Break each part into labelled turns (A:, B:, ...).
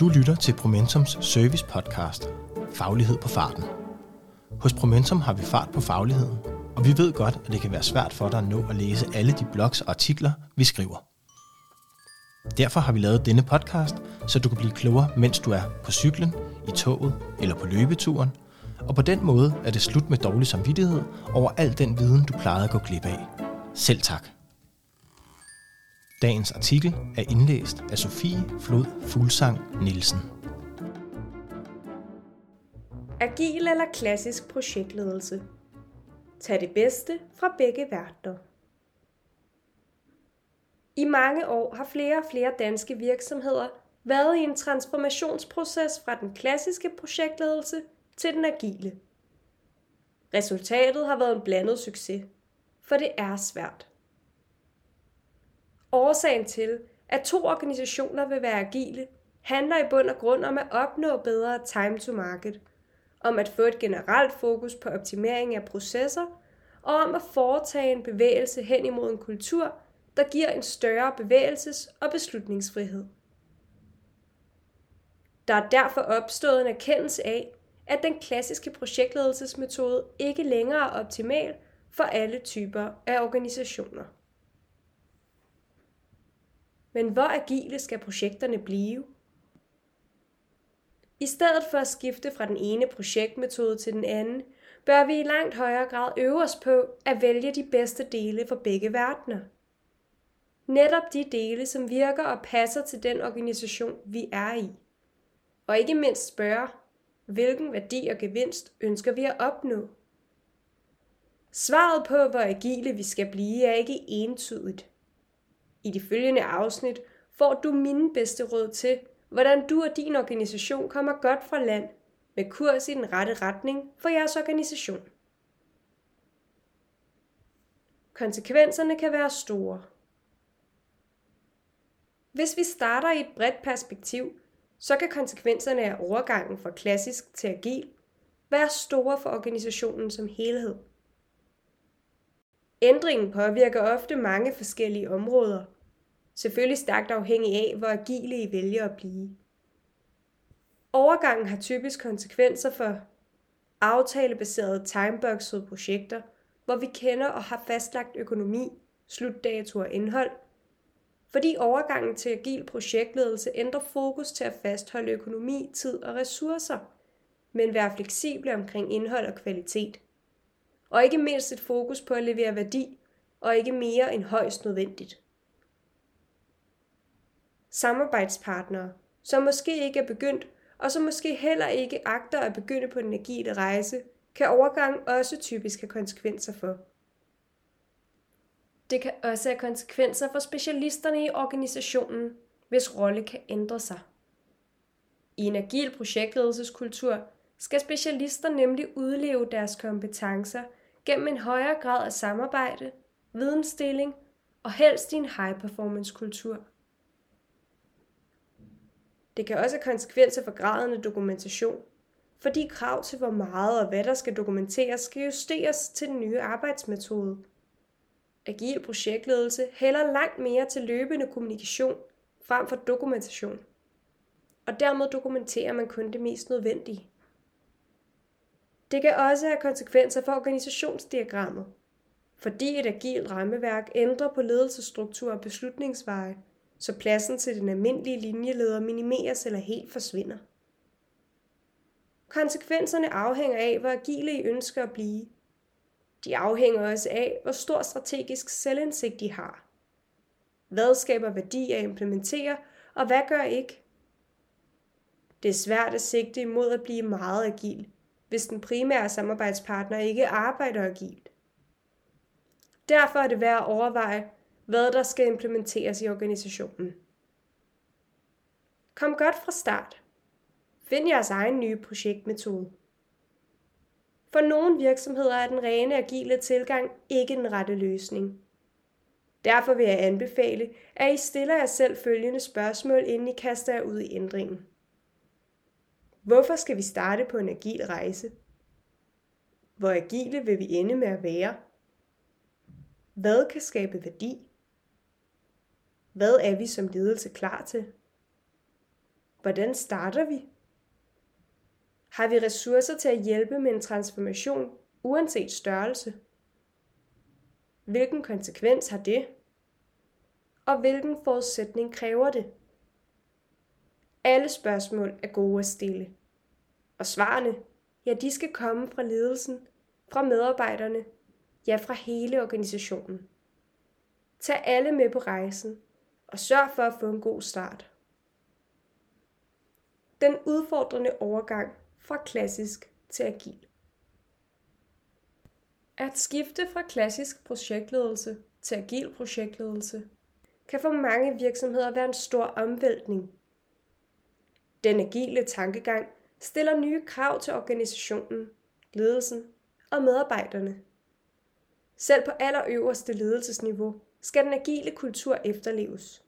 A: Du lytter til Promentums service podcast, Faglighed på farten. Hos Promentum har vi fart på fagligheden, og vi ved godt, at det kan være svært for dig at nå at læse alle de blogs og artikler, vi skriver. Derfor har vi lavet denne podcast, så du kan blive klogere, mens du er på cyklen, i toget eller på løbeturen, og på den måde er det slut med dårlig samvittighed over al den viden, du plejede at gå glip af. Selv tak. Dagens artikel er indlæst af Sofie Flod Fuglsang Nielsen.
B: Agil eller klassisk projektledelse. Tag det bedste fra begge verdener. I mange år har flere og flere danske virksomheder været i en transformationsproces fra den klassiske projektledelse til den agile. Resultatet har været en blandet succes, for det er svært. Årsagen til, at to organisationer vil være agile, handler i bund og grund om at opnå bedre time to market, om at få et generelt fokus på optimering af processer, og om at foretage en bevægelse hen imod en kultur, der giver en større bevægelses- og beslutningsfrihed. Der er derfor opstået en erkendelse af, at den klassiske projektledelsesmetode ikke længere er optimal for alle typer af organisationer. Men hvor agile skal projekterne blive? I stedet for at skifte fra den ene projektmetode til den anden, bør vi i langt højere grad øve os på at vælge de bedste dele for begge verdener. Netop de dele, som virker og passer til den organisation, vi er i. Og ikke mindst spørge, hvilken værdi og gevinst ønsker vi at opnå? Svaret på, hvor agile vi skal blive, er ikke entydigt. I de følgende afsnit får du mine bedste råd til, hvordan du og din organisation kommer godt fra land med kurs i den rette retning for jeres organisation. Konsekvenserne kan være store. Hvis vi starter i et bredt perspektiv, så kan konsekvenserne af overgangen fra klassisk til agil være store for organisationen som helhed. Ændringen påvirker ofte mange forskellige områder, selvfølgelig stærkt afhængig af, hvor agile I vælger at blive. Overgangen har typisk konsekvenser for aftalebaserede timeboxede projekter, hvor vi kender og har fastlagt økonomi, slutdato og indhold, fordi overgangen til agil projektledelse ændrer fokus til at fastholde økonomi, tid og ressourcer, men være fleksible omkring indhold og kvalitet. Og ikke mindst et fokus på at levere værdi, og ikke mere end højst nødvendigt samarbejdspartnere, som måske ikke er begyndt, og som måske heller ikke agter at begynde på den agile rejse, kan overgang også typisk have konsekvenser for. Det kan også have konsekvenser for specialisterne i organisationen, hvis rolle kan ændre sig. I en agil projektledelseskultur skal specialister nemlig udleve deres kompetencer gennem en højere grad af samarbejde, vidensdeling og helst i en high-performance kultur. Det kan også have konsekvenser for graden af dokumentation, fordi krav til hvor meget og hvad der skal dokumenteres skal justeres til den nye arbejdsmetode. Agil projektledelse hælder langt mere til løbende kommunikation frem for dokumentation. Og dermed dokumenterer man kun det mest nødvendige. Det kan også have konsekvenser for organisationsdiagrammet, fordi et agilt rammeværk ændrer på ledelsesstruktur og beslutningsveje – så pladsen til den almindelige linjeleder minimeres eller helt forsvinder. Konsekvenserne afhænger af, hvor agile I ønsker at blive. De afhænger også af, hvor stor strategisk selvindsigt I har. Hvad skaber værdi at implementere, og hvad gør ikke? Det er svært at sigte imod at blive meget agil, hvis den primære samarbejdspartner ikke arbejder agilt. Derfor er det værd at overveje, hvad der skal implementeres i organisationen. Kom godt fra start. Find jeres egen nye projektmetode. For nogle virksomheder er den rene agile tilgang ikke den rette løsning. Derfor vil jeg anbefale, at I stiller jer selv følgende spørgsmål, inden I kaster jer ud i ændringen. Hvorfor skal vi starte på en agil rejse? Hvor agile vil vi ende med at være? Hvad kan skabe værdi? Hvad er vi som ledelse klar til? Hvordan starter vi? Har vi ressourcer til at hjælpe med en transformation, uanset størrelse? Hvilken konsekvens har det? Og hvilken forudsætning kræver det? Alle spørgsmål er gode at stille. Og svarene, ja, de skal komme fra ledelsen, fra medarbejderne, ja, fra hele organisationen. Tag alle med på rejsen, og sørg for at få en god start. Den udfordrende overgang fra klassisk til agil. At skifte fra klassisk projektledelse til agil projektledelse kan for mange virksomheder være en stor omvæltning. Den agile tankegang stiller nye krav til organisationen, ledelsen og medarbejderne. Selv på allerøverste ledelsesniveau skal den agile kultur efterleves.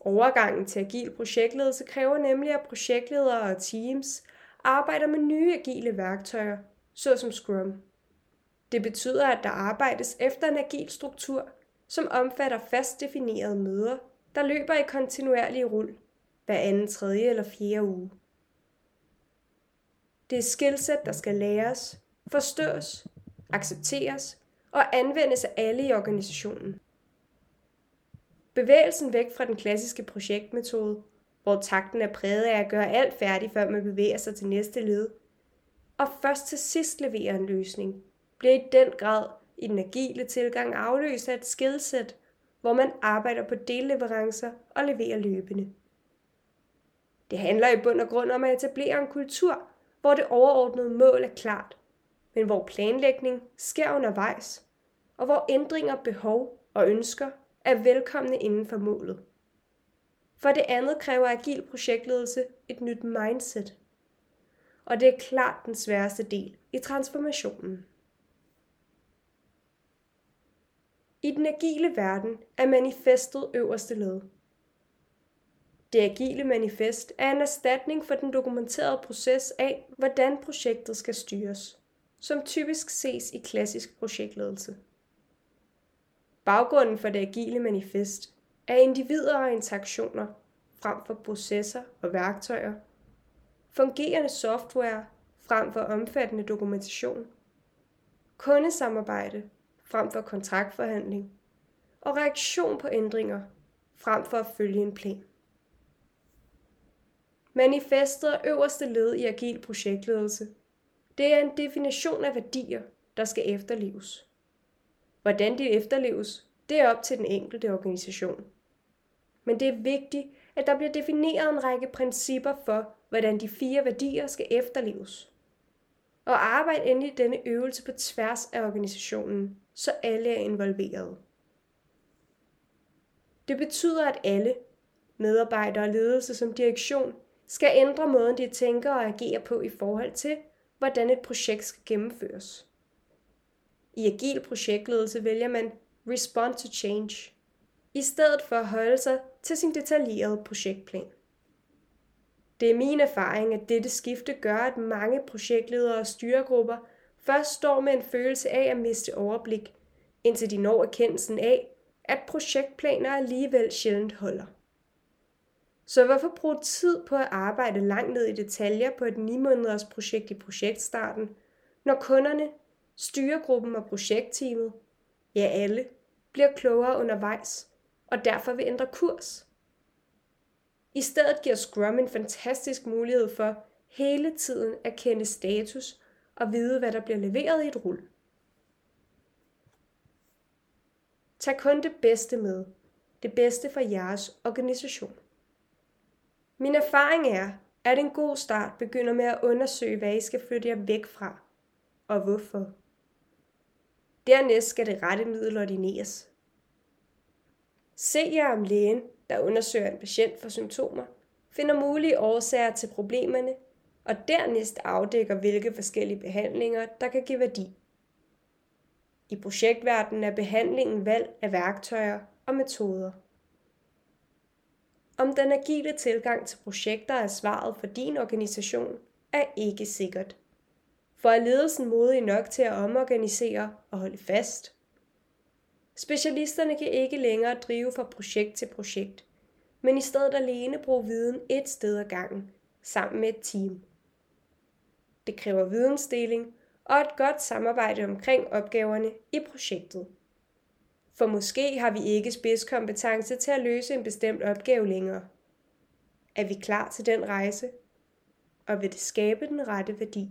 B: Overgangen til agil projektledelse kræver nemlig, at projektledere og teams arbejder med nye agile værktøjer, såsom Scrum. Det betyder, at der arbejdes efter en agil struktur, som omfatter fast definerede møder, der løber i kontinuerlig rul hver anden, tredje eller fjerde uge. Det er skillset, der skal læres, forstås, accepteres og anvendes af alle i organisationen. Bevægelsen væk fra den klassiske projektmetode, hvor takten er præget af at gøre alt færdigt, før man bevæger sig til næste led, og først til sidst leverer en løsning, bliver i den grad i den agile tilgang afløst af et skillset, hvor man arbejder på delleverancer og leverer løbende. Det handler i bund og grund om at etablere en kultur, hvor det overordnede mål er klart, men hvor planlægning sker undervejs, og hvor ændringer, behov og ønsker er velkomne inden for målet. For det andet kræver agil projektledelse et nyt mindset. Og det er klart den sværeste del i transformationen. I den agile verden er manifestet øverste led. Det agile manifest er en erstatning for den dokumenterede proces af, hvordan projektet skal styres, som typisk ses i klassisk projektledelse. Baggrunden for det agile manifest er individer og interaktioner frem for processer og værktøjer, fungerende software frem for omfattende dokumentation, kundesamarbejde frem for kontraktforhandling og reaktion på ændringer frem for at følge en plan. Manifestet er øverste led i agil projektledelse. Det er en definition af værdier, der skal efterleves. Hvordan de efterleves, det er op til den enkelte organisation. Men det er vigtigt, at der bliver defineret en række principper for, hvordan de fire værdier skal efterleves. Og arbejde endelig denne øvelse på tværs af organisationen, så alle er involveret. Det betyder, at alle, medarbejdere og ledelse som direktion, skal ændre måden, de tænker og agerer på i forhold til, hvordan et projekt skal gennemføres. I agil projektledelse vælger man respond to change, i stedet for at holde sig til sin detaljerede projektplan. Det er min erfaring, at dette skifte gør, at mange projektledere og styregrupper først står med en følelse af at miste overblik, indtil de når erkendelsen af, at projektplaner alligevel sjældent holder. Så hvorfor bruge tid på at arbejde langt ned i detaljer på et 9 måneders projekt i projektstarten, når kunderne, styregruppen og projektteamet, ja alle, bliver klogere undervejs og derfor vil ændre kurs? I stedet giver Scrum en fantastisk mulighed for hele tiden at kende status og vide, hvad der bliver leveret i et rul. Tag kun det bedste med. Det bedste for jeres organisation. Min erfaring er, at en god start begynder med at undersøge, hvad I skal flytte jer væk fra, og hvorfor. Dernæst skal det rette middel ordineres. Se jer om lægen, der undersøger en patient for symptomer, finder mulige årsager til problemerne, og dernæst afdækker, hvilke forskellige behandlinger, der kan give værdi. I projektverdenen er behandlingen valg af værktøjer og metoder. Om den agile tilgang til projekter er svaret for din organisation, er ikke sikkert. For er ledelsen modig nok til at omorganisere og holde fast? Specialisterne kan ikke længere drive fra projekt til projekt, men i stedet alene bruge viden et sted ad gangen, sammen med et team. Det kræver vidensdeling og et godt samarbejde omkring opgaverne i projektet. For måske har vi ikke spidskompetence til at løse en bestemt opgave længere. Er vi klar til den rejse? Og vil det skabe den rette værdi?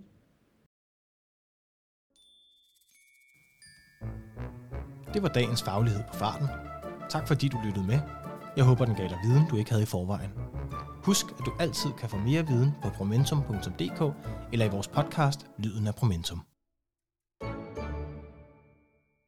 A: Det var dagens faglighed på farten. Tak fordi du lyttede med. Jeg håber, den gav dig viden, du ikke havde i forvejen. Husk, at du altid kan få mere viden på promentum.dk eller i vores podcast Lyden af Promentum.